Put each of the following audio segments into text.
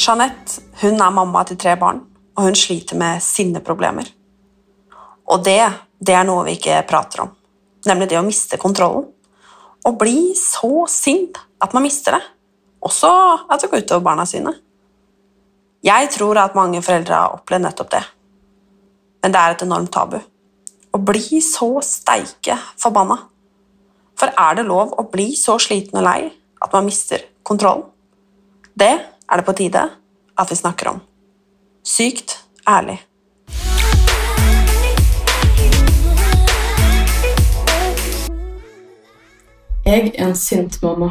Jeanette hun er mamma til tre barn, og hun sliter med sinneproblemer. Og det, det er noe vi ikke prater om, nemlig det å miste kontrollen. Å bli så sint at man mister det, også at det går utover barna sine. Jeg tror at mange foreldre har opplevd nettopp det, men det er et enormt tabu. Å bli så steike forbanna. For er det lov å bli så sliten og lei at man mister kontrollen? Det er det på tide at vi snakker om. Sykt ærlig. Jeg er en sint mamma.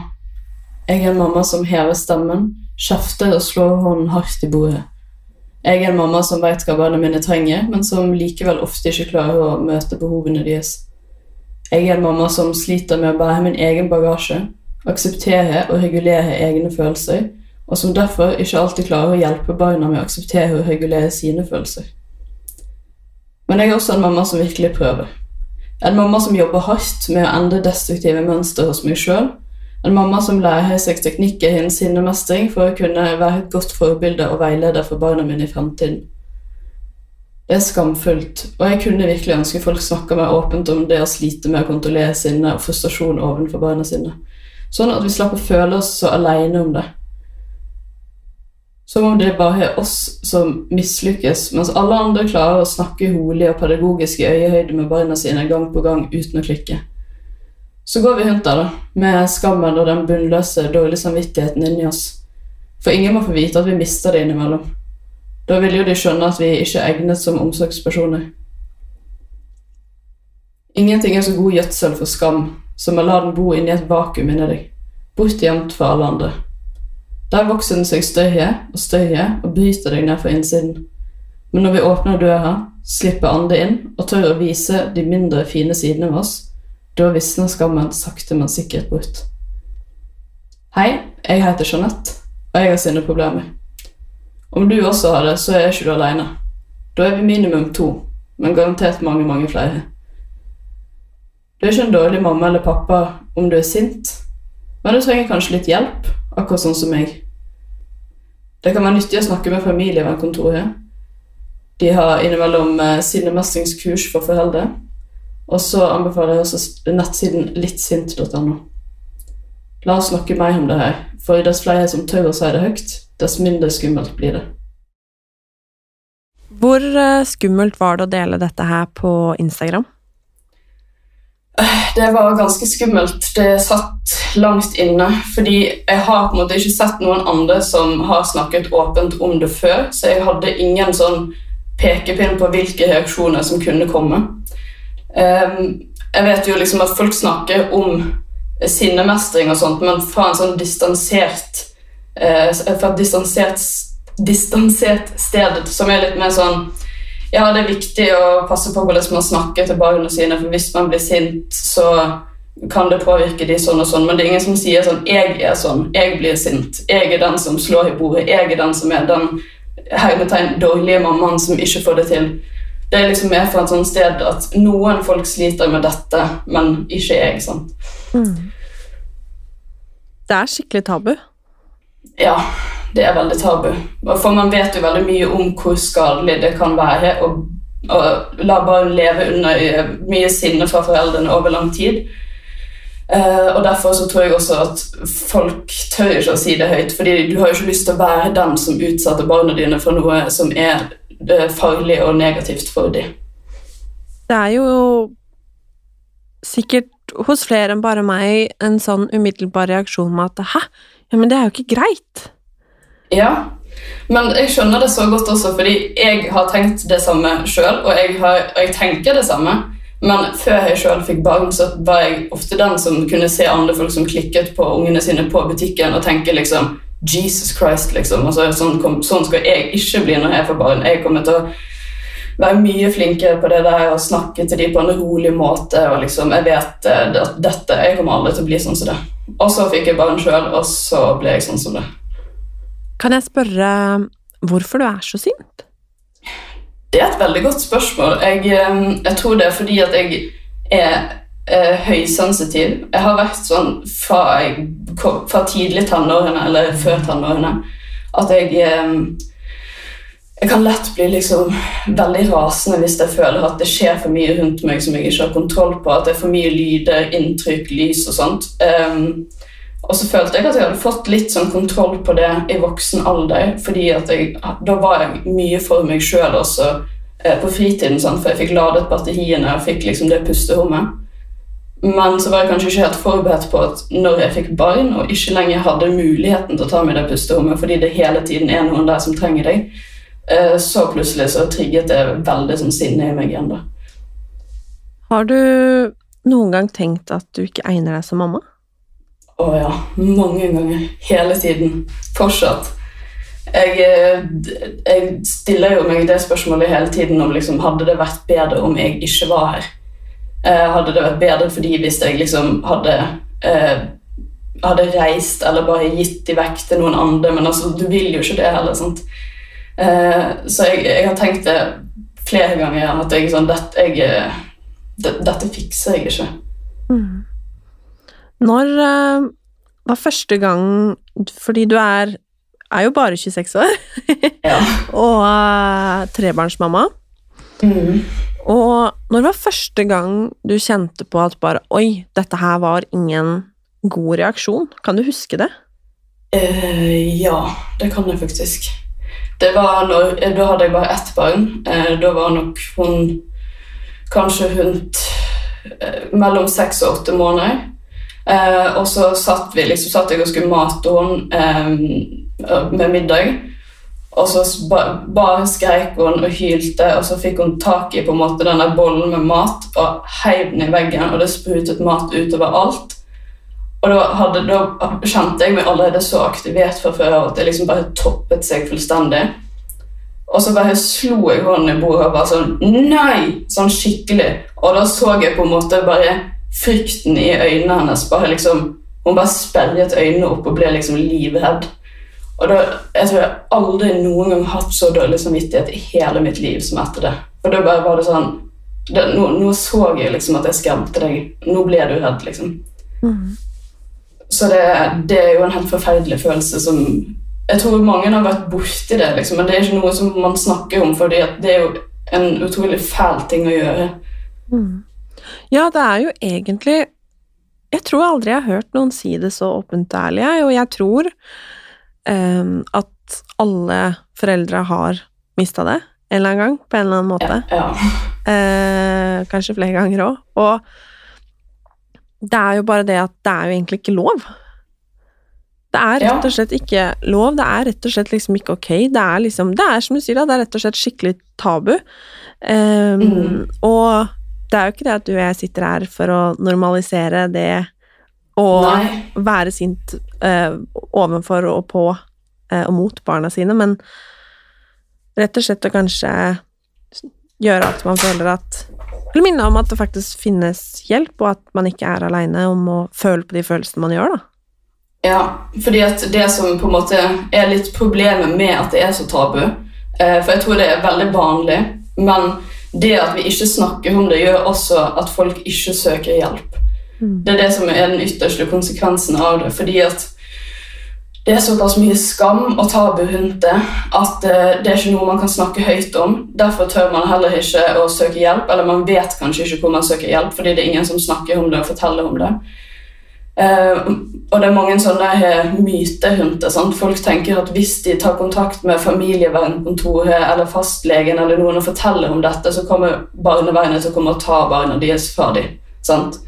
Jeg er en mamma som hever stemmen, kjefter og slår hånden hardt i bordet. Jeg er en mamma som vet hva barna mine trenger, men som likevel ofte ikke klarer å møte behovene deres. Jeg er en mamma som sliter med å bære min egen bagasje, akseptere og regulere egne følelser, og som derfor ikke alltid klarer å hjelpe barna med å akseptere og regulere sine følelser. Men jeg er også en mamma som virkelig prøver. En mamma som jobber hardt med å endre destruktive mønster hos meg sjøl. En mamma som lærer seg teknikker innen sinnemestring for å kunne være et godt forbilde og veileder for barna mine i fremtiden. Det er skamfullt, og jeg kunne virkelig ønske folk snakka mer åpent om det å slite med å kontrollere sinne og frustrasjon overfor barna sine, sånn at vi slapp å føle oss så aleine om det. Som om det bare er oss som mislykkes, mens alle andre klarer å snakke holig og pedagogisk i øyehøyde med barna sine gang på gang uten å klikke. Så går vi rundt der, da, med skammen og den bunnløse, dårlige samvittigheten inni oss. For ingen må få vite at vi mister det innimellom. Da vil jo de skjønne at vi ikke er egnet som omsorgspersoner. Ingenting er så god gjødsel for skam som å la den bo inni et vakuum inni deg, bortgjemt for alle andre. Der vokser den seg større og større og bryter deg ned fra innsiden. Men når vi åpner døra, slipper andre inn og tør å vise de mindre fine sidene ved oss, da visner skammen sakte, men sikkert bort. Hei, jeg heter Jeanette, og jeg har sinneproblemer. Om du også har det, så er ikke du alene. Da er vi minimum to, men garantert mange, mange flere. Du er ikke en dårlig mamma eller pappa om du er sint, men du trenger kanskje litt hjelp, akkurat sånn som meg. Det kan være nyttig å snakke med familievernkontoret. De har innimellom eh, sinnemestringskurs for foreldre. Og så anbefaler jeg også nettsiden littsint.no. La oss snakke mer om det her, for dess flere som tør å si det høyt, dess mindre skummelt blir det. Hvor eh, skummelt var det å dele dette her på Instagram? Det var ganske skummelt. Det satt langt inne. Fordi jeg har på en måte ikke sett noen andre som har snakket åpent om det før, så jeg hadde ingen sånn pekepinn på hvilke reaksjoner som kunne komme. Ehm, jeg vet jo liksom at folk snakker om sinnemestring og sånt, men fra en sånn distansert eh, Fra et distansert, distansert sted som er litt mer sånn ja, det er viktig å passe på hvordan man snakker til barna sine, for hvis man blir sint, så kan det påvirke de sånn og sånn, men det er ingen som sier sånn 'Jeg er sånn. Jeg blir sint. Jeg er den som slår i bordet. Jeg er den som er den hermetegn dårlige mammaen som ikke får det til.' Det er liksom mer fra et sånt sted at noen folk sliter med dette, men ikke jeg. sant? Det er skikkelig tabu. Ja, det er veldig tabu. For man vet jo veldig mye om hvor skadelig det kan være å la barn leve under eh, mye sinne fra foreldrene over lang tid. Uh, og Derfor så tror jeg også at folk tør ikke å si det høyt, fordi du har jo ikke lyst til å være den som utsetter barna dine for noe som er eh, farlig og negativt for dem. Det er jo sikkert hos flere enn bare meg en sånn umiddelbar reaksjon med at hæ, ja, men det er jo ikke greit. Ja, men jeg skjønner det så godt også, fordi jeg har tenkt det samme sjøl, og, jeg jeg tenker det samme. Men før jeg sjøl fikk barn, så var jeg ofte den som kunne se andre folk som klikket på ungene sine på butikken og tenke liksom Jesus Christ, liksom. Altså, sånn, kom, sånn skal jeg ikke bli når jeg får barn. Jeg kommer til å være mye flinkere på det der og snakke til dem på en rolig måte. og liksom, Jeg vet eh, at dette, jeg kommer aldri til å bli sånn som det. Og så fikk jeg barn sjøl, og så ble jeg sånn som det. Kan jeg spørre hvorfor du er så sint? Det er et veldig godt spørsmål. Jeg, jeg tror det er fordi at jeg er eh, høysensitiv. Jeg har vært sånn fra, jeg, fra tidlig tenårene, eller før tenårene, at jeg jeg kan lett bli liksom veldig rasende hvis jeg føler at det skjer for mye rundt meg som jeg ikke har kontroll på. At det er for mye lyder, inntrykk, lys og sånt. Um, og så følte jeg at jeg hadde fått litt sånn kontroll på det i voksen alder. fordi jeg, Da var jeg mye for meg sjøl også eh, på fritiden, sant? for jeg fikk ladet batteriene og fikk liksom det pusterommet. Men så var jeg kanskje ikke helt forberedt på at når jeg fikk barn og ikke lenger hadde muligheten til å ta meg det pusterommet fordi det hele tiden er noen der som trenger deg, eh, så plutselig så trigget det veldig sånn sinne i meg igjen. da. Har du noen gang tenkt at du ikke egner deg som mamma? Å ja, mange ganger. Hele tiden. Fortsatt. Jeg, eh, jeg stiller jo meg det spørsmålet hele tiden om liksom, hadde det vært bedre om jeg ikke var her. Eh, hadde det vært bedre fordi hvis jeg liksom hadde eh, hadde reist eller bare gitt de vekk til noen andre, men altså, du vil jo ikke det heller. sant? Eh, så jeg, jeg har tenkt det flere ganger at jeg, sånn, dette, jeg, eh, det, dette fikser jeg ikke. Når uh, var første gang Fordi du er, er jo bare 26 år, Ja. og uh, trebarnsmamma. Mm. Og når var første gang du kjente på at bare Oi, dette her var ingen god reaksjon? Kan du huske det? Uh, ja, det kan jeg faktisk. Det var når, Da hadde jeg bare ett barn. Eh, da var nok hun kanskje rundt eh, mellom seks og åtte måneder. Eh, og så satt vi liksom, satt jeg og skulle mate henne eh, med middag. Og så bare skreik hun og hylte, og så fikk hun tak i på en måte denne bollen med mat og heiv den i veggen, og det sprutet mat utover alt. Og da, hadde, da kjente jeg meg allerede så aktivert fra før at det liksom bare toppet seg fullstendig. Og så bare slo jeg hånden i bordet og bare sånn Nei! Sånn skikkelig. Og da så jeg på en måte bare frykten i øynene hennes. bare liksom, Hun bare sperret øynene opp og ble liksom livredd. Og da, Jeg tror jeg aldri noen gang hatt så dårlig samvittighet i hele mitt liv som etter det. Og da bare var det sånn det, nå, nå så jeg liksom at jeg skremte deg. Nå ble du redd, liksom. Så det, det er jo en helt forferdelig følelse som Jeg tror mange har vært borti det, liksom, men det er ikke noe som man snakker om, fordi det er jo en utrolig fæl ting å gjøre. Ja, det er jo egentlig Jeg tror aldri jeg har hørt noen si det så åpent ærlig, jeg, og jeg tror um, at alle foreldre har mista det en eller annen gang, på en eller annen måte. Ja. Eh, kanskje flere ganger òg. Og det er jo bare det at det er jo egentlig ikke lov. Det er rett og slett ikke lov, det er rett og slett liksom ikke ok. Det er liksom, det er som du sier, da, det er rett og slett skikkelig tabu. Um, Mm. Og det er jo ikke det at du og jeg sitter her for å normalisere det Nei. være sint uh, overfor og på uh, og mot barna sine, men rett og slett å kanskje gjøre at man føler at Eller minne om at det faktisk finnes hjelp, og at man ikke er aleine om å føle på de følelsene man gjør, da. Ja, fordi at det som på en måte er litt problemet med at det er så tabu eh, For jeg tror det er veldig vanlig, men det at vi ikke snakker om det, gjør også at folk ikke søker hjelp. Det er det som er den ytterste konsekvensen av det. fordi at det er såpass mye skam og tabu rundt det at eh, det er ikke noe man kan snakke høyt om. Derfor tør man heller ikke å søke hjelp, eller man vet kanskje ikke hvor man søker hjelp, fordi det er ingen som snakker om det og forteller om det. Eh, og det er mange sånne eh, det. Sant? Folk tenker at hvis de tar kontakt med familievernkontoret eller fastlegen eller noen og forteller om dette, så kommer barnevernet til å komme og ta barna deres fra dem. Sant?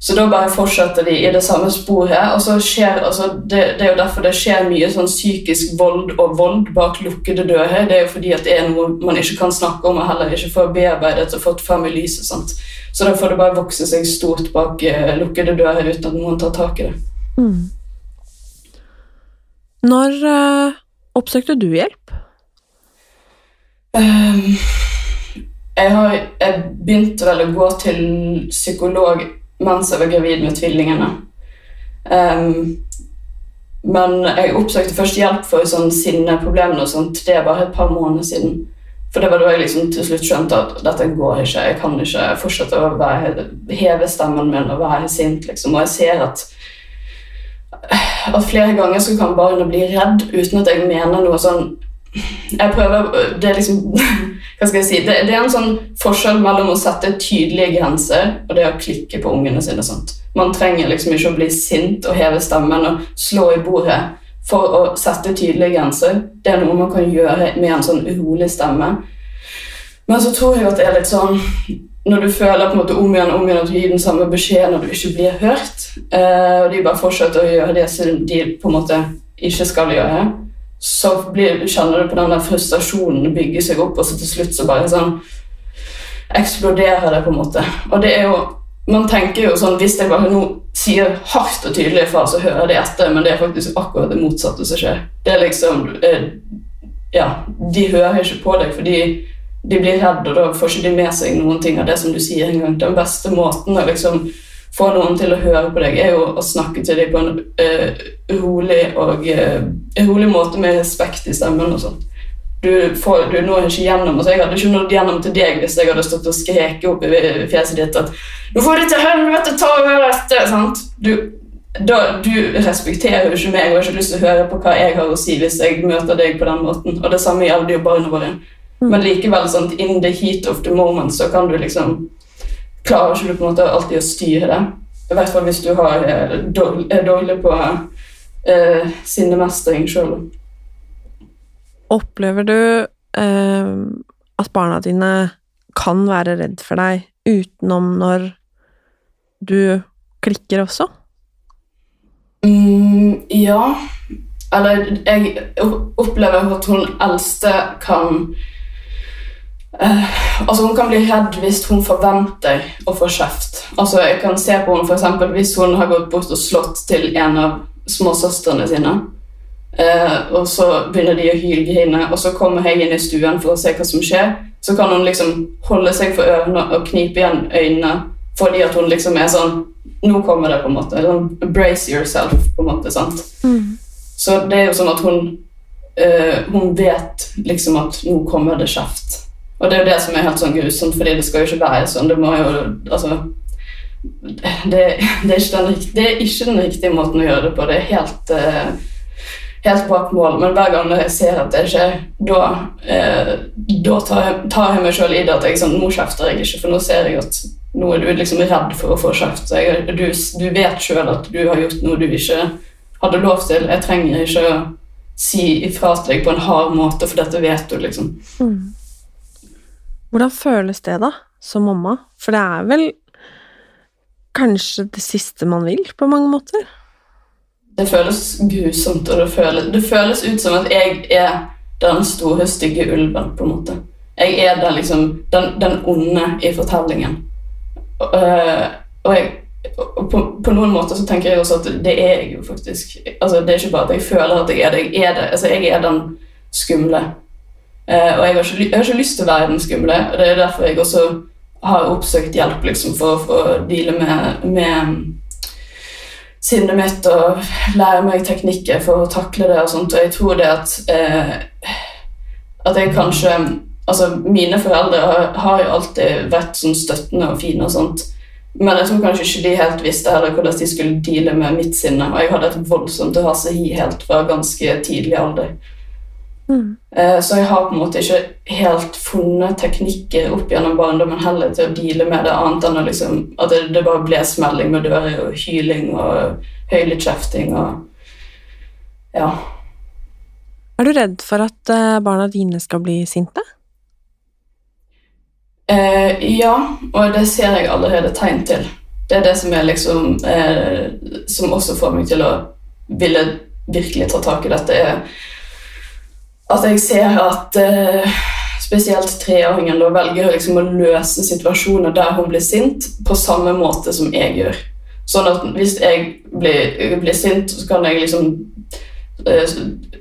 Så da bare fortsetter de i det samme sporet. og så skjer, altså det, det er jo derfor det skjer mye sånn psykisk vold og vold bak lukkede dører. Det er jo fordi at det er noe man ikke kan snakke om og heller ikke får bearbeidet og fått frem i lyset. sant? Så da får det bare vokse seg stort bak eh, lukkede dører uten at noen tar tak i det. Mm. Når uh, oppsøkte du hjelp? Um, jeg, har, jeg begynte vel å gå til psykolog mens jeg var gravid med tvillingene. Um, men jeg oppsøkte først hjelp for sånn sinneproblemer og sånt. Det er bare et par måneder siden. For det var da jeg liksom til slutt skjønte at dette går ikke. Jeg kan ikke fortsette å være, heve stemmen min og være sint. liksom. Og jeg ser at, at flere ganger så kan barnet bli redd uten at jeg mener noe sånn Jeg prøver Det er liksom Hva skal jeg si? Det, det er en sånn forskjell mellom å sette tydelige grenser og det å klikke på ungene sine. Sant? Man trenger liksom ikke å bli sint og heve stemmen og slå i bordet for å sette tydelige grenser. Det er noe man kan gjøre med en sånn urolig stemme. Men så tror jeg at det er litt sånn når du føler på en måte om igjen om igjen at du gir den samme beskjeden når du ikke blir hørt, eh, og de bare fortsetter å gjøre det som de på en måte ikke skal gjøre, så blir, kjenner du på den der frustrasjonen bygge seg opp, og så til slutt så bare sånn eksploderer det, på en måte. Og det er jo Man tenker jo sånn Hvis jeg bare nå sier hardt og tydelig ifra, så hører de etter, men det er faktisk akkurat det motsatte som skjer. Det er liksom eh, Ja, de hører ikke på deg fordi de blir redde, og da får ikke de med seg noen ting av det som du sier engang. Den beste måten å liksom få noen til å høre på deg, er jo å snakke til dem på en uh, rolig og uh, rolig måte med respekt i stemmen. og sånn. Du, får, du når ikke gjennom. altså Jeg hadde ikke nådd gjennom til deg hvis jeg hadde stått og skreket opp i fjeset ditt at du får det til helvete ta dette!' sant? Du, da, du respekterer jo ikke meg og har ikke lyst til å høre på hva jeg har å si hvis jeg møter deg på den måten. Og det samme gjelder jo barna våre. Men likevel, sånn, in the heat of the moment, så kan du liksom Klarer ikke du på en måte alltid å styre det. I hvert fall hvis du har, dårlig, er dårlig på eh, sinnemestring sjøl. Opplever du eh, at barna dine kan være redd for deg utenom når du klikker også? Mm, ja. Eller jeg opplever at hun eldste kan eh, Altså Hun kan bli redd hvis hun forventer å få kjeft. Altså Jeg kan se på henne for eksempel, hvis hun har gått bort og slått til en av småsøstrene sine. Eh, og så begynner de å hylgrine, og så kommer jeg inn i stuen for å se hva som skjer. Så kan hun liksom holde seg for ørene og knipe igjen øynene fordi at hun liksom er sånn Nå kommer det, på en måte. Sånn, Brace yourself, på en måte. sant? Så det er jo sånn at hun eh, Hun vet liksom at nå kommer det kjeft. Og det er jo det som er helt sånn grusomt, fordi det skal jo ikke være sånn. Det må jo Altså det, det, er den, det er ikke den riktige måten å gjøre det på. Det er helt eh, helt bak mål, men hver gang jeg ser at det skjer, da, eh, da tar, jeg, tar jeg meg sjøl i det at jeg sånn, nå kjefter jeg ikke, for nå ser jeg at nå er du liksom redd for å få kjeft. Du, du vet sjøl at du har gjort noe du ikke hadde lov til. Jeg trenger ikke å si ifra til deg på en hard måte, for dette vet du, liksom. Hvordan føles det, da, som mamma? For det er vel kanskje det siste man vil, på mange måter? Det føles grusomt, og det føles, det føles ut som at jeg er den store, stygge ulven, på en måte. Jeg er den, liksom, den, den onde i fortellingen. Og, øh, og jeg, og på, på noen måter så tenker jeg også at det er jeg jo faktisk. Altså, det er ikke bare at jeg føler at jeg er det. Jeg er, det. Altså, jeg er den skumle. Eh, og jeg har, ikke, jeg har ikke lyst til å være den skumle. og Det er derfor jeg også har oppsøkt hjelp liksom, for, for å deale med, med sinnet mitt og lære meg teknikker for å takle det. og sånt, og jeg tror det at eh, at jeg kanskje altså Mine foreldre har, har jo alltid vært sånn støttende og fine, og sånt, Men jeg tror kanskje ikke de helt visste heller hvordan de skulle deale med mitt sinne. Og jeg hadde et voldsomt raseri helt fra ganske tidlig alder. Eh, Så jeg har på en måte ikke helt funnet teknikker opp gjennom barndommen heller til å deale med det, annet enn liksom, at det, det bare ble smelling med dører og hyling og høylytt kjefting og Ja. Er du redd for at eh, barna dine skal bli sinte? Eh, ja, og det ser jeg allerede tegn til. Det er det som er liksom eh, Som også får meg til å ville virkelig ta tak i dette, er at jeg ser at eh, spesielt treåringen da velger liksom å løse situasjoner der hun blir sint, på samme måte som jeg gjør. Sånn at hvis jeg blir, blir sint, så kan jeg liksom eh,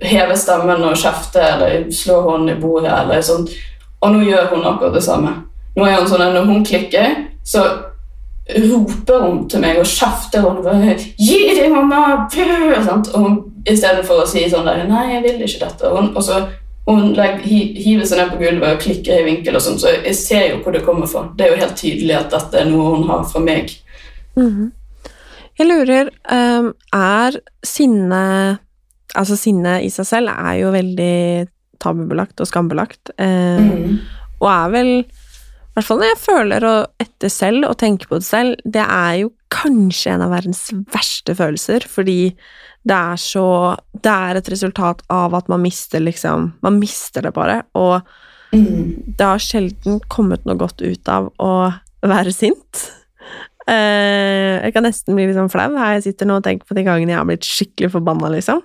heve stemmen og kjefte eller slå hånden i bordet. eller sånt. Og nå gjør hun akkurat det samme. Nå er hun sånn at Når hun klikker, så roper hun til meg og kjefter hun bare, 'Gi deg, mamma!' Og hun, Istedenfor å si sånn der 'Nei, jeg vil ikke dette'. Hun, og så hun legger, hiver seg ned på gulvet og klikker i vinkel, og sånn, så jeg ser jo hvor det kommer fra. Det er jo helt tydelig at dette er noe hun har fra meg. Mhm. Jeg lurer, ehm, er sinne Altså, sinne i seg selv er jo veldig tabubelagt og skambelagt, mm. Og er vel i hvert fall når jeg føler og etter selv og tenker på det selv, det er jo kanskje en av verdens verste følelser, fordi det er så Det er et resultat av at man mister liksom Man mister det bare, og det har sjelden kommet noe godt ut av å være sint. Uh, jeg kan nesten bli litt sånn flau her jeg sitter nå og tenker på de gangene jeg har blitt skikkelig forbanna, liksom.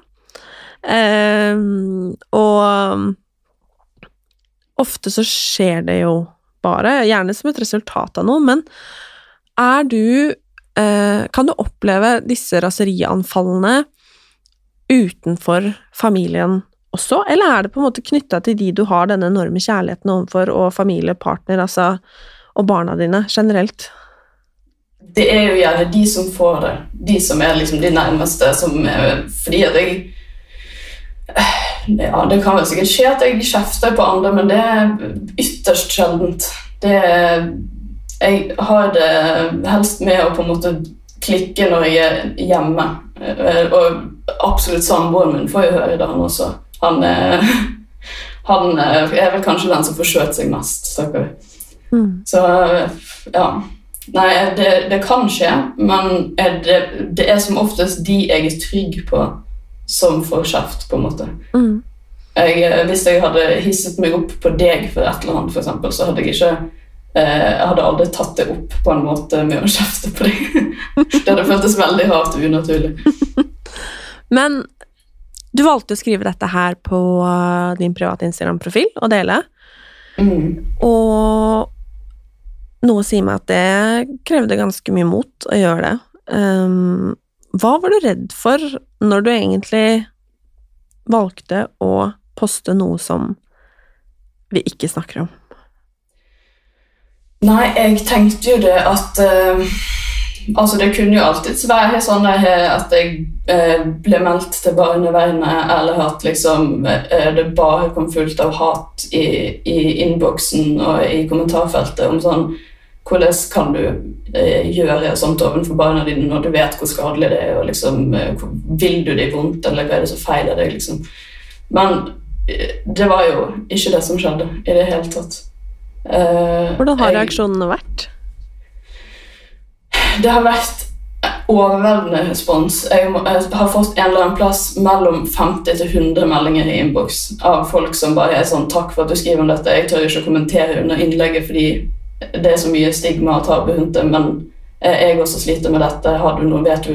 Uh, og ofte så skjer det jo bare, gjerne som et resultat av noe, men er du uh, Kan du oppleve disse raserianfallene utenfor familien også, eller er det på en måte knytta til de du har denne enorme kjærligheten overfor, og familie, partner, altså, og barna dine generelt? det er jo gjerne de som får det. De som er liksom de nærmeste. Som er, fordi at jeg Ja, det kan vel sikkert skje at jeg kjefter på andre, men det er ytterst sjeldent. Det er, jeg har det helst med å på en måte klikke når jeg er hjemme. Eh, Og absolutt samboeren min får jo høre det, han også. Han er, han er vel kanskje den som får skjøt seg mest, stakkar. Mm. Så ja. Nei, det, det kan skje, men det, det er som oftest de jeg er trygg på, som får kjeft, på en måte. Mm. Jeg, eh, hvis jeg hadde hisset meg opp på deg for et eller annet, for eksempel, så hadde jeg ikke eh, Jeg hadde aldri tatt det opp på en måte med å kjefte på deg. det hadde føltes veldig hardt og unaturlig. Men du valgte å skrive dette her på uh, din private Instagram-profil og dele, Mm. og noe sier meg at det krevde ganske mye mot å gjøre det. Um, hva var du redd for når du egentlig valgte å poste noe som vi ikke snakker om? Nei, jeg tenkte jo det at eh, Altså, det kunne jo alltids være sånn eh, at jeg eh, ble meldt til barnevernet, eller at liksom eh, det bare kom fullt av hat i, i innboksen og i kommentarfeltet om sånn Hvordan kan du eh, gjøre sånt overfor barna dine når du vet hvor skadelig det er, og liksom eh, Vil du det vondt, eller hva er det som feiler deg, liksom? Men eh, det var jo ikke det som skjedde i det hele tatt. Eh, Hvordan har reaksjonene vært? Det har vært overveldende respons. Jeg, har fått en eller annen plass mellom 50 til 100 meldinger i innboks av folk som bare er sånn 'Takk for at du skriver om dette. Jeg tør ikke å kommentere under innlegget fordi det er så mye stigma og tabu rundt det, men eh, jeg også sliter med dette. Har du noe, vet du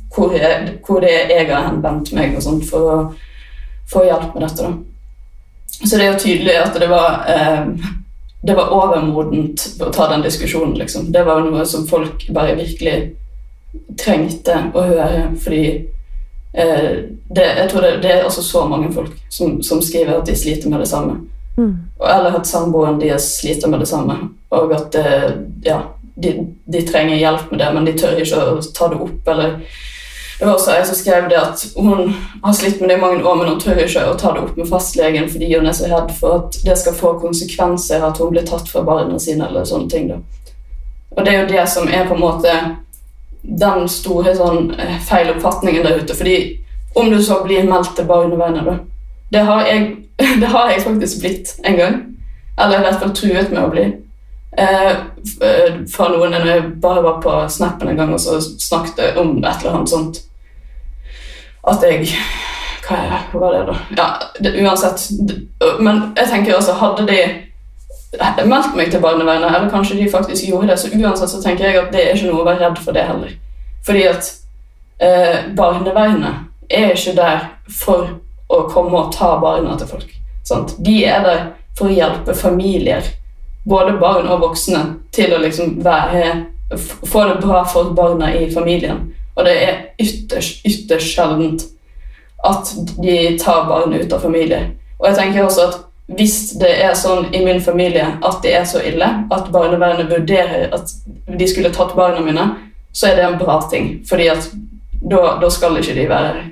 hvor, hvor det er jeg har henvendt meg og sånt for å få hjelp med dette. da. Så det er jo tydelig at det var eh, det var overmodent å ta den diskusjonen. liksom. Det var noe som folk bare virkelig trengte å høre, fordi eh, det, jeg tror det, det, er også så mange folk som, som, skriver at de sliter med det samme. Mm. Eller at samboeren deres sliter med det samme, og at eh, ja, de, de, trenger hjelp med det, men de tør ikke å ta det opp. eller det var også ei som skrev det at hun har slitt med det i mange år, men hun tør ikke å ta det opp med fastlegen fordi hun er så redd for at det skal få konsekvenser, at hun blir tatt fra barna sine eller sånne ting. Da. Og det er jo det som er på en måte den store sånn, eh, feiloppfatningen der ute. fordi om du så blir meldt til barnevernet, da det har, jeg, det har jeg faktisk blitt en gang. Eller i hvert fall truet med å bli. Eh, eh fra noen jeg bare var på Snappen en gang og så snakket om et eller annet sånt. At jeg Hva var det, da? Ja, det, uansett. Men jeg tenker også, hadde de meldt meg til barnevernet, eller kanskje de faktisk gjorde det, så uansett så tenker jeg at det er ikke noe å være redd for det heller. Fordi at eh, barnevernet er ikke der for å komme og ta barna til folk. Sant? De er der for å hjelpe familier, både barn og voksne, til å liksom være, få det bra for barna i familien. Og det er ytterst, ytterst sjeldent at de tar barn ut av familie. Og jeg tenker også at hvis det er sånn i min familie at det er så ille at barnevernet vurderer at de skulle tatt barna mine, så er det en bra ting. fordi at da, da skal ikke de være her.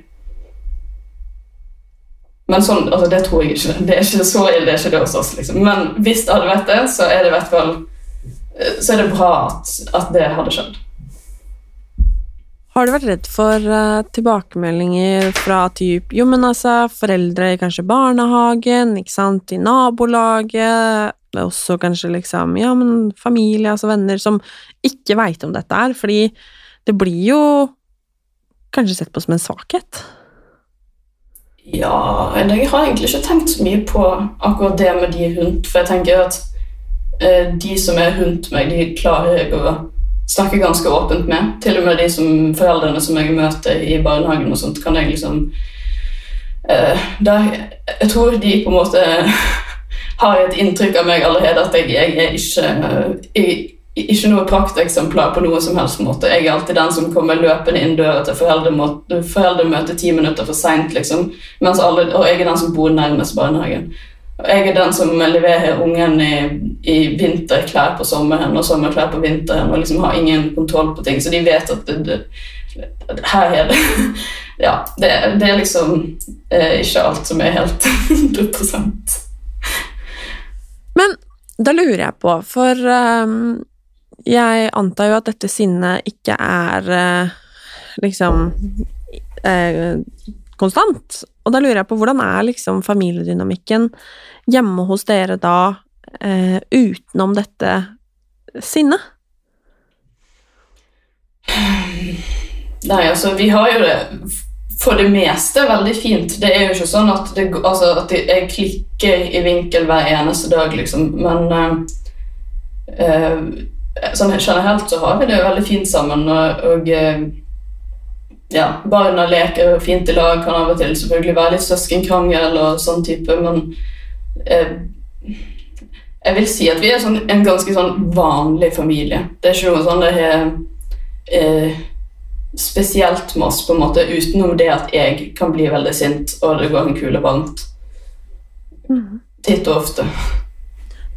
Men sånn, altså, det tror jeg ikke. Det er ikke så ille det er ikke det hos oss. Liksom. Men hvis det hadde vært det, så er det i hvert fall så er det bra at, at det hadde skjedd. Har du vært redd for uh, tilbakemeldinger fra typ Jo, men altså, foreldre i kanskje barnehagen, ikke sant, i nabolaget, det er også kanskje liksom Ja, men familie, altså venner, som ikke veit om dette her, fordi det blir jo kanskje sett på som en svakhet? Ja, jeg har egentlig ikke tenkt så mye på akkurat det med de rundt, for jeg tenker at eh, de som er rundt meg, de klarer jeg å snakke ganske åpent med. Til og med de som, foreldrene som jeg møter i barnehagen og sånt, kan jeg liksom uh, der, Jeg tror de på en måte har et inntrykk av meg allerede at jeg, jeg er ikke jeg, ikke noe prakteksemplar på noe som helst måte. Jeg er alltid den som kommer løpende inn døra til foreldremøte ti minutter for seint, liksom. og jeg er den som bor nærmest barnehagen. Jeg er den som leverer ungen i, i, vinterklær på sommeren og sommerklær på vinteren og liksom har ingen kontroll på ting, så de vet at det, det, her er det. Ja, det, det er liksom eh, ikke alt som er helt 100 Men da lurer jeg på, for um, jeg antar jo at dette sinnet ikke er uh, liksom eh, konstant. Og da lurer jeg på hvordan er liksom familiedynamikken hjemme hos dere da eh, utenom dette sinnet? Nei, altså, vi har jo det for det meste veldig fint. Det er jo ikke sånn at, det, altså, at jeg klikker i vinkel hver eneste dag, liksom. Men uh, uh, sånn generelt så har vi det veldig fint sammen. og, og eh, ja, Barna leker fint i lag, kan av og til selvfølgelig være litt søskenkrangel og sånn type, men eh, jeg vil si at vi er sånn, en ganske sånn vanlig familie. Det er ikke noe sånn det er eh, spesielt med oss, på en måte, utenom det at jeg kan bli veldig sint, og det går en kule varmt. Mm. Titt og ofte.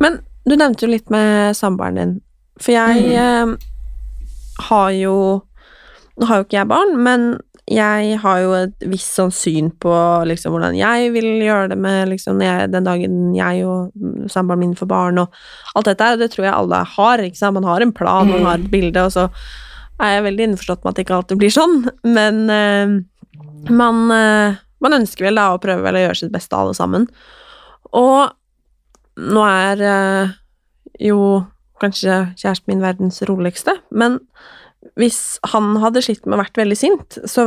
Men du nevnte jo litt med samboeren din. For jeg mm. eh, har jo Nå har jo ikke jeg barn, men jeg har jo et visst sånn syn på liksom hvordan jeg vil gjøre det med liksom jeg, den dagen jeg og samboeren min får barn og alt dette, og det tror jeg alle har, ikke sant. Man har en plan, mm. man har et bilde, og så er jeg veldig innforstått med at det ikke alltid blir sånn, men eh, man, eh, man ønsker vel da å prøve vel å gjøre sitt beste alle sammen. Og nå er eh, jo kanskje kjæresten min verdens roligste, men hvis han hadde slitt med å vært veldig sint, så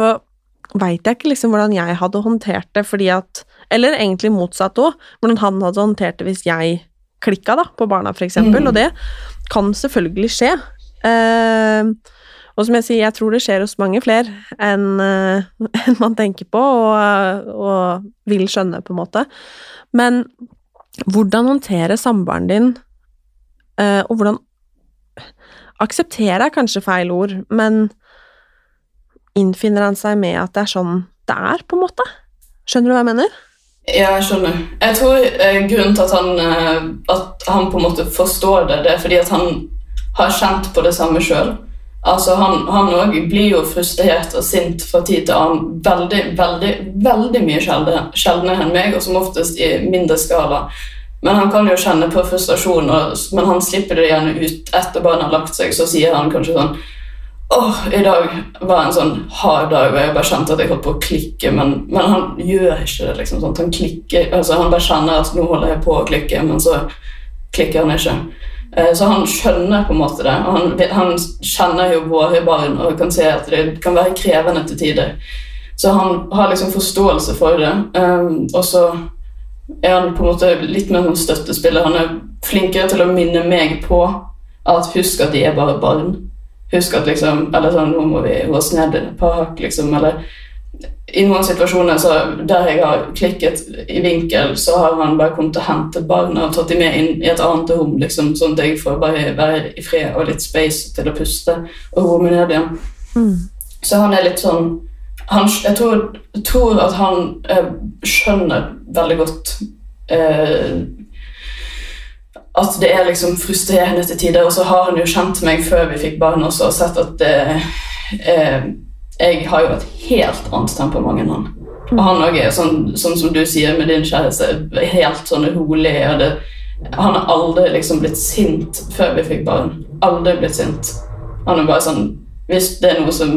veit jeg ikke liksom hvordan jeg hadde håndtert det, fordi at Eller egentlig motsatt òg, hvordan han hadde håndtert det hvis jeg klikka da, på barna, eksempel, Mm. og det kan selvfølgelig skje. Eh, og som jeg sier, jeg tror det skjer hos mange flere enn en man tenker på og, og vil skjønne, på en måte. Men hvordan håndtere samboeren din, eh, og hvordan Akseptere er kanskje feil ord, men innfinner han seg med at det er sånn det er, på en måte? Skjønner du hva jeg mener? Ja, jeg skjønner. Jeg tror eh, grunnen til at han, eh, at han på en måte forstår det, det er fordi at han har kjent på det samme sjøl. Altså, han òg blir jo frustrert og sint fra tid til annen veldig, veldig, veldig mye sjeldne- sjeldnere enn meg, og som oftest i mindre skala. Men han kan jo kjenne på frustrasjon, men han slipper det gjerne ut etter barnet har lagt seg. Så sier han kanskje sånn Åh, i dag var en sånn hard dag, og jeg bare kjente at jeg holdt på å klikke, men, men han gjør ikke det. liksom sånn. Han klikker, altså han bare kjenner at nå holder jeg på å klikke, men så klikker han ikke. Eh, Så han skjønner på en måte det. og Han, han kjenner jo våre barn og kan se at det kan være krevende til tider. Så han har liksom forståelse for det. Um, og så er han på en måte litt mer som støttespiller. Han er flinkere til å minne meg på at husk at de er bare barn. Husk at liksom Eller sånn, nå må vi gå oss ned et par hakk, liksom. Eller i noen situasjoner så der jeg har klikket i vinkel, så har han bare kommet og hentet barna og tatt dem med inn i et annet rom, liksom, sånn at jeg får bare være i fred og litt space til å puste og roe meg ned igjen. Så han er litt sånn han, Jeg tror, tror at han eh, skjønner veldig godt eh, at det er liksom frustrerende til tider. Og så har han jo kjent meg før vi fikk barn også, og sett at eh, eh, jeg har jo et helt annet temperament enn han. Og han òg er sånn, sånn som du sier med din kjæreste, helt sånn rolig. Og det, han har aldri liksom blitt sint før vi fikk barn. Aldri blitt sint. Han er bare sånn Hvis det er noe som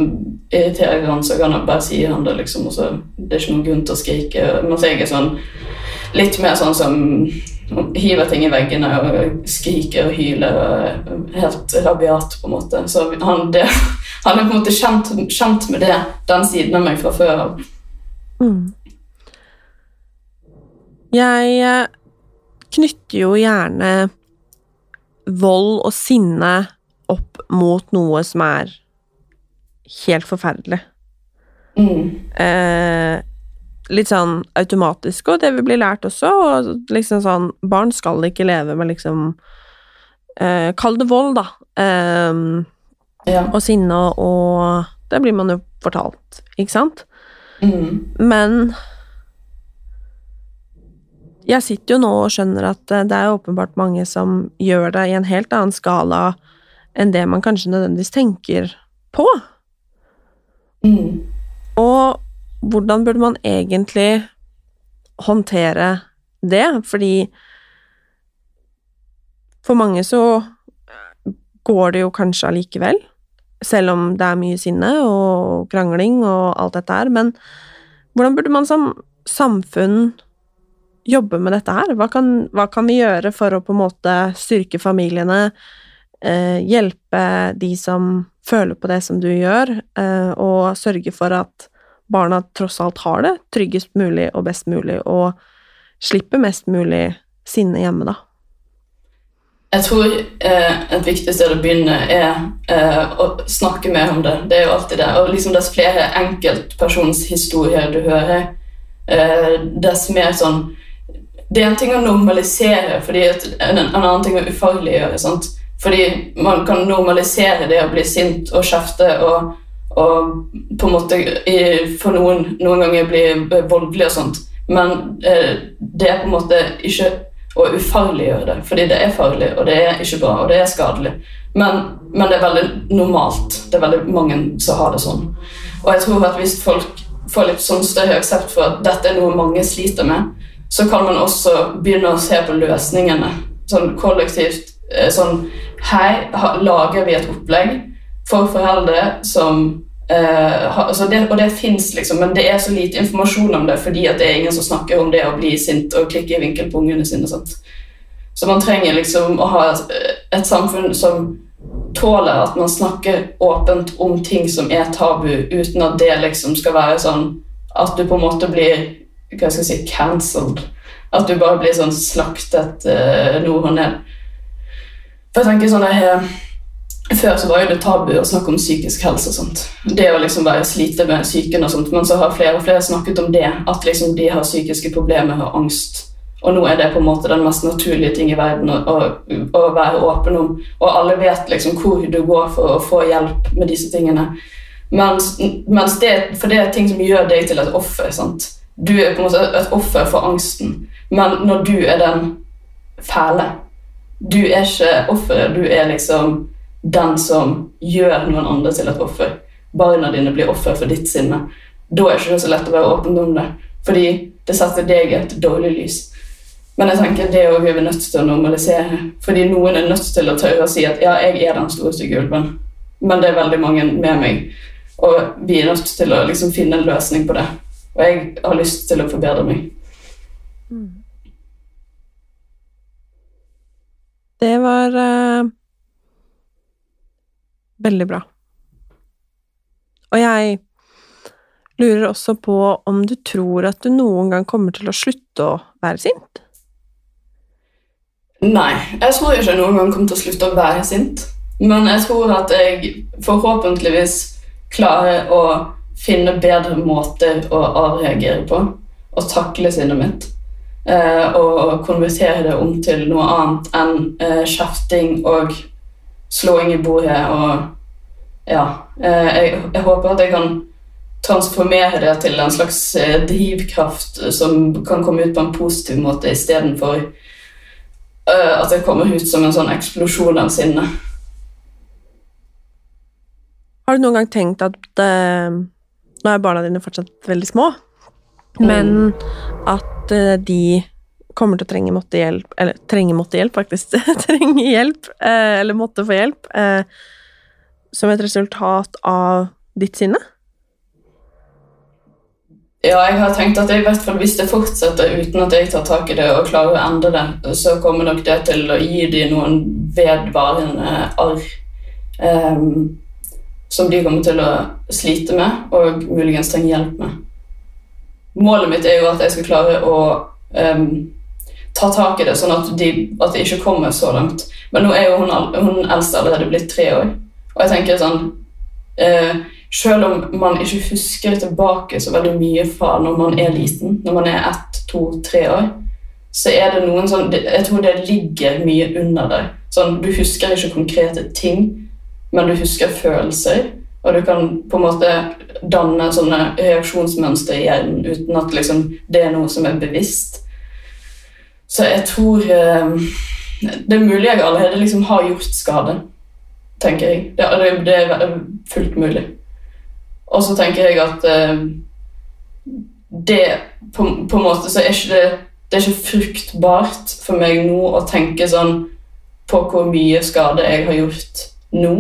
irriterer han, så kan han bare si han det, liksom. Og så det er ikke noen grunn til å skrike. Mens jeg er sånn litt mer sånn som hiver ting i veggene og skriker og hyler og helt rabiat, på en måte. Så han, det, han er på en måte kjent, kjent med det, den siden av meg fra før av. Mm. Jeg eh, knytter jo gjerne vold og sinne opp mot noe som er helt forferdelig. Eh, litt sånn automatisk, og det vi blir lært også, og liksom sånn Barn skal ikke leve med liksom eh, Kall det vold, da. Eh, Og sinne, og det blir man jo fortalt, ikke sant? Men jeg sitter jo nå og skjønner at eh, det er åpenbart mange som gjør det i en helt annen skala enn det man kanskje nødvendigvis tenker på. Og hvordan burde man egentlig håndtere det? Fordi for mange så går det jo kanskje allikevel, selv om det er mye sinne og krangling og alt dette her, men hvordan burde man som samfunn jobbe med dette her? Hva kan, hva kan vi gjøre for å på en måte styrke familiene, hjelpe de som føler på det som du gjør, eh, og sørge for at barna tross alt har det tryggest mulig og best mulig, og slipper mest mulig sinne hjemme, da? Jeg tror eh, et viktig sted å begynne er eh, å snakke mer om det. Det er jo alltid det. Og liksom dess flere enkeltpersonshistorier du hører, eh, dess mer sånn Det er en ting å normalisere, fordi en, en annen ting å ufarliggjøre. sant? Fordi man kan normalisere det å bli sint og kjefte og, og på en måte for noen noen ganger bli voldelig og sånt. Men eh, det er på en måte ikke å ufarliggjøre det, fordi det er farlig, og det er ikke bra, og det er skadelig. Men, men det er veldig normalt. Det er veldig mange som har det sånn. Og jeg tror at hvis folk får litt sånn større aksept for at dette er noe mange sliter med, så kan man også begynne å se på løsningene sånn kollektivt. Eh, Sånn Her lager vi et opplegg for foreldre som Uh, altså det, Og det fins, liksom, men det er så lite informasjon om det fordi det er ingen som snakker om det å bli sint og klikke i vinkel på ungene sine. Sant? Så man trenger liksom å ha et, et samfunn som tåler at man snakker åpent om ting som er tabu, uten at det liksom skal være sånn at du på en måte blir hva skal jeg si, cancelled. At du bare blir sånn slaktet uh, nord og ned. For jeg tenker sånn jeg, Før så var jo det tabu å snakke om psykisk helse. og sånt. Det å liksom være slite med psyken og sånt, Men så har flere og flere snakket om det. At liksom de har psykiske problemer og angst. Og nå er det på en måte den mest naturlige ting i verden å, å, å være åpen om. Og alle vet liksom hvor du går for å få hjelp med disse tingene. Mens, mens det, for det er ting som gjør deg til et offer. sant? Du er på en måte et offer for angsten. Men når du er den fæle Du er ikke offeret, du er liksom den som gjør noen andre til et offer. Barna dine blir offer for ditt sinne. Da er det ikke så lett å være åpen om det, fordi det setter deg i et dårlig lys. Men jeg tenker det er vi nødt til å normalisere. Fordi noen er nødt til å tørre å si at ja, jeg er den store stygge ulven, men det er veldig mange med meg. Og vi er nødt til å liksom finne en løsning på det. Og jeg har lyst til å forbedre meg. Det var uh, veldig bra. Og jeg lurer også på om du tror at du noen gang kommer til å slutte å være sint? Nei, jeg tror ikke jeg noen gang kommer til å slutte å være sint. Men jeg tror at jeg forhåpentligvis klarer å finne bedre måter å avreagere på og takle sinnet mitt og konvertere det om til noe annet enn eh, kjefting og slåing i bordet og Ja. Eh, jeg, jeg, håper at jeg kan transformere det til en slags eh, drivkraft som kan komme ut på en positiv måte istedenfor at det kommer ut som en sånn eksplosjon av sinne. Har du noen gang tenkt at uh, Nå er barna dine fortsatt veldig små, men at eh, de kommer til å trenge måtte hjelp eller trenge måttehjelp, faktisk. trenge hjelp, eh, eller måtte få hjelp, eh, som et resultat av ditt sinne? Ja, jeg har tenkt at i hvert fall hvis det fortsetter uten at jeg tar tak i det og klarer å endre det, så kommer nok det til å gi dem noen vedvarende arr um, som de kommer til å slite med og muligens trenge hjelp med målet mitt er jo at jeg skal klare å um, ta tak i det, sånn at, de, at, det ikke kommer så langt. Men nå er jo hun, hun eldste allerede blitt tre år. Og jeg tenker sånn uh, Selv om man ikke husker tilbake så veldig mye fra når man er liten, når man er ett, to, tre år, så er det noen sånn Jeg tror det ligger mye under der. Sånn, du husker ikke konkrete ting, men du husker følelser. Og du kan på en måte danne sånne reaksjonsmønstre i hjernen uten at liksom, det er noe som er bevisst. Så jeg tror eh, Det er mulig jeg allerede liksom har gjort skade, tenker jeg. Det, det, det er fullt mulig. Og så tenker jeg at eh, det på, på, en måte så er ikke det det er ikke fruktbart for meg nå å tenke sånn på hvor mye skade jeg har gjort nå.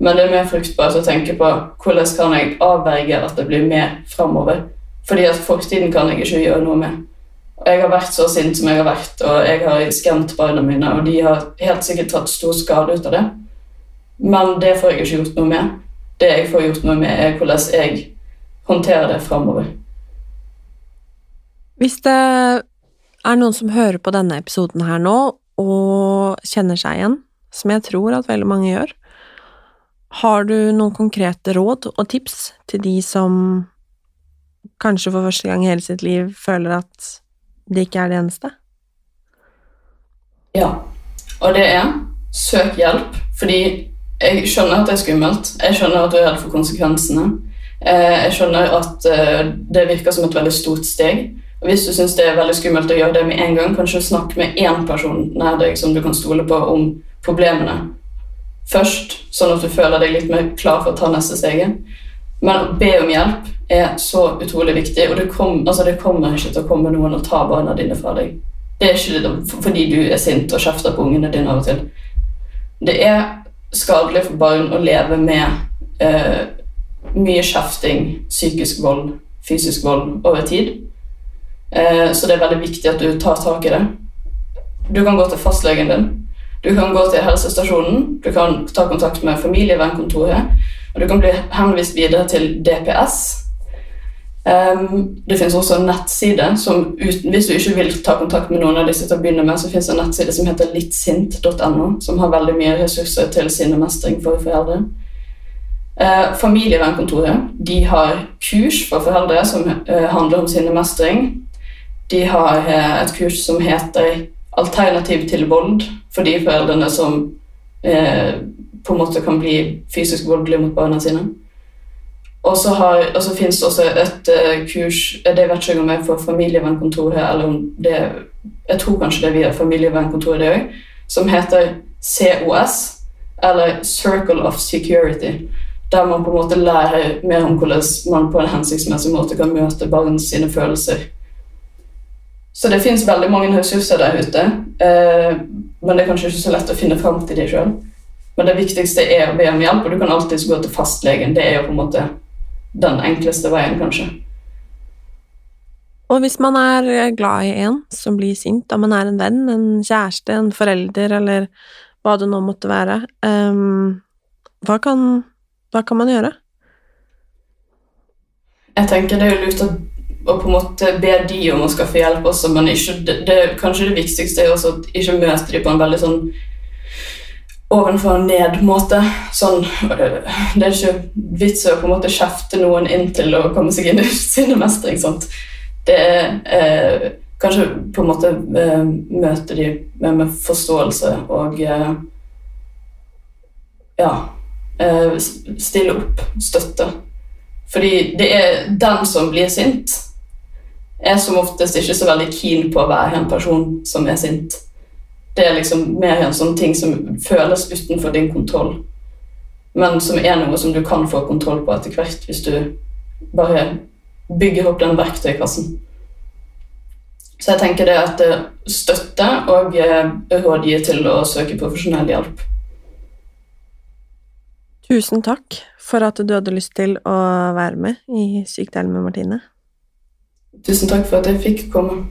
Men det er mer fruktbart å tenke på hvordan kan jeg avverge at det blir mer framover. Fordi at fortiden kan jeg ikke gjøre noe med. Jeg har vært så sint som jeg har vært, og jeg har skremt barna mine, og de har helt sikkert tatt stor skade ut av det. Men det får jeg ikke gjort noe med. Det jeg får gjort noe med, er hvordan jeg håndterer det framover. Hvis det er noen som hører på denne episoden her nå, og kjenner seg igjen, som jeg tror at veldig mange gjør, har du noen konkrete råd og tips til de som kanskje for første gang i hele sitt liv føler at det ikke er det eneste? Ja, og det er søk hjelp, fordi jeg skjønner at det er skummelt. Jeg skjønner at du er redd for konsekvensene. Eh, jeg skjønner at eh, det virker som et veldig stort steg. Og Hvis du syns det er veldig skummelt å gjøre det med en gang, kanskje snakk med én person nær deg som du kan stole på om problemene først, sånn at du føler deg litt mer klar for å ta neste steget. Men å be om hjelp er så utrolig viktig, og det, kom, altså det, kommer ikke til å komme noen og ta barna dine fra deg. Det er ikke fordi du er sint og kjefter på ungene dine av og til. Det er skadelig for barn å leve med eh, mye kjefting, psykisk vold, fysisk vold over tid. Eh, så det er veldig viktig at du tar tak i det. Du kan gå til fastlegen din. Du kan gå til helsestasjonen, du kan ta kontakt med familievernkontoret, og du kan bli henvist videre til DPS. Um, det finnes også en nettside som uten, hvis du ikke vil ta kontakt med noen av disse til å begynne med, så finnes det en nettside som heter littsint.no, som har veldig mye ressurser til sinnemestring for foreldre. Uh, familievernkontoret de har kurs for foreldre som uh, handler om sinnemestring. De har uh, et kurs som heter alternativ til vold for de foreldrene som eh, på en måte kan bli fysisk voldelige mot barna sine. Og så, så finnes det også et uh, kurs Det vet ikke om jeg får for familievernkontoret, eller om det Jeg tror kanskje det er via familievernkontoret, det òg, som heter COS, eller Circle of Security. Der man på en måte lærer mer om hvordan man på en hensiktsmessig måte kan møte barns følelser så det fins veldig mange ressurser der ute, eh, men det er kanskje ikke så lett å finne fram til dem sjøl. Men det viktigste er å be om hjelp, og du kan alltids gå til fastlegen. Det er jo på en måte den enkleste veien, kanskje. Og hvis man er glad i en som blir sint, om man er en venn, en kjæreste, en forelder eller hva det nå måtte være, um, hva, kan, hva kan man gjøre? Jeg tenker det er jo lurt å og på en måte be de om å skaffe hjelp også, men ikke, det, det, kanskje det viktigste er også at ikke møte de på en veldig sånn ovenfor og ned-måte. Sånn, det er ikke vits å på en måte kjefte noen inn til å komme seg inn i sinnemestring. Sånt. Det er eh, kanskje på en måte eh, møte de med, med forståelse og eh, ja stille opp, støtte. Fordi det er den som blir sint, er som oftest ikke så veldig keen på å være en person som er sint. Det er liksom mer en sånn ting som føles utenfor din kontroll, men som er noe som du kan få kontroll på etter hvert hvis du bare bygger opp den verktøykassen. Så jeg tenker det at støtte og eh, rådgi til å søke profesjonell hjelp. Tusen takk for at du hadde lyst til å være med i Sykdelen med Martine. Tusen takk for at jeg fikk komme.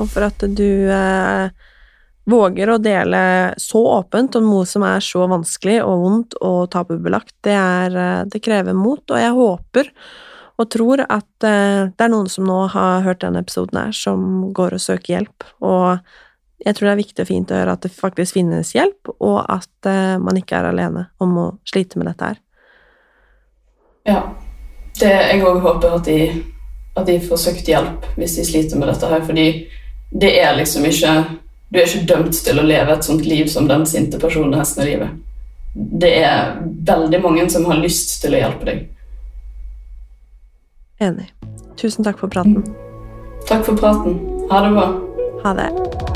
Og for at du eh, våger å dele så åpent om noe som er så vanskelig og vondt og tabubelagt. Det, er, eh, det krever mot, og jeg håper og tror at eh, det er noen som nå har hørt denne episoden her, som går og søker hjelp. Og jeg tror det er viktig og fint å høre at det faktisk finnes hjelp, og at eh, man ikke er alene om å slite med dette her. Ja. Det jeg òg håper at de at de får søkt hjelp hvis de sliter med dette her. Fordi det er liksom ikke Du er ikke dømt til å leve et sånt liv som den sinte personen hesten livet. Det er veldig mange som har lyst til å hjelpe deg. Enig. Tusen takk for praten. Takk for praten. Ha det bra. Ha det.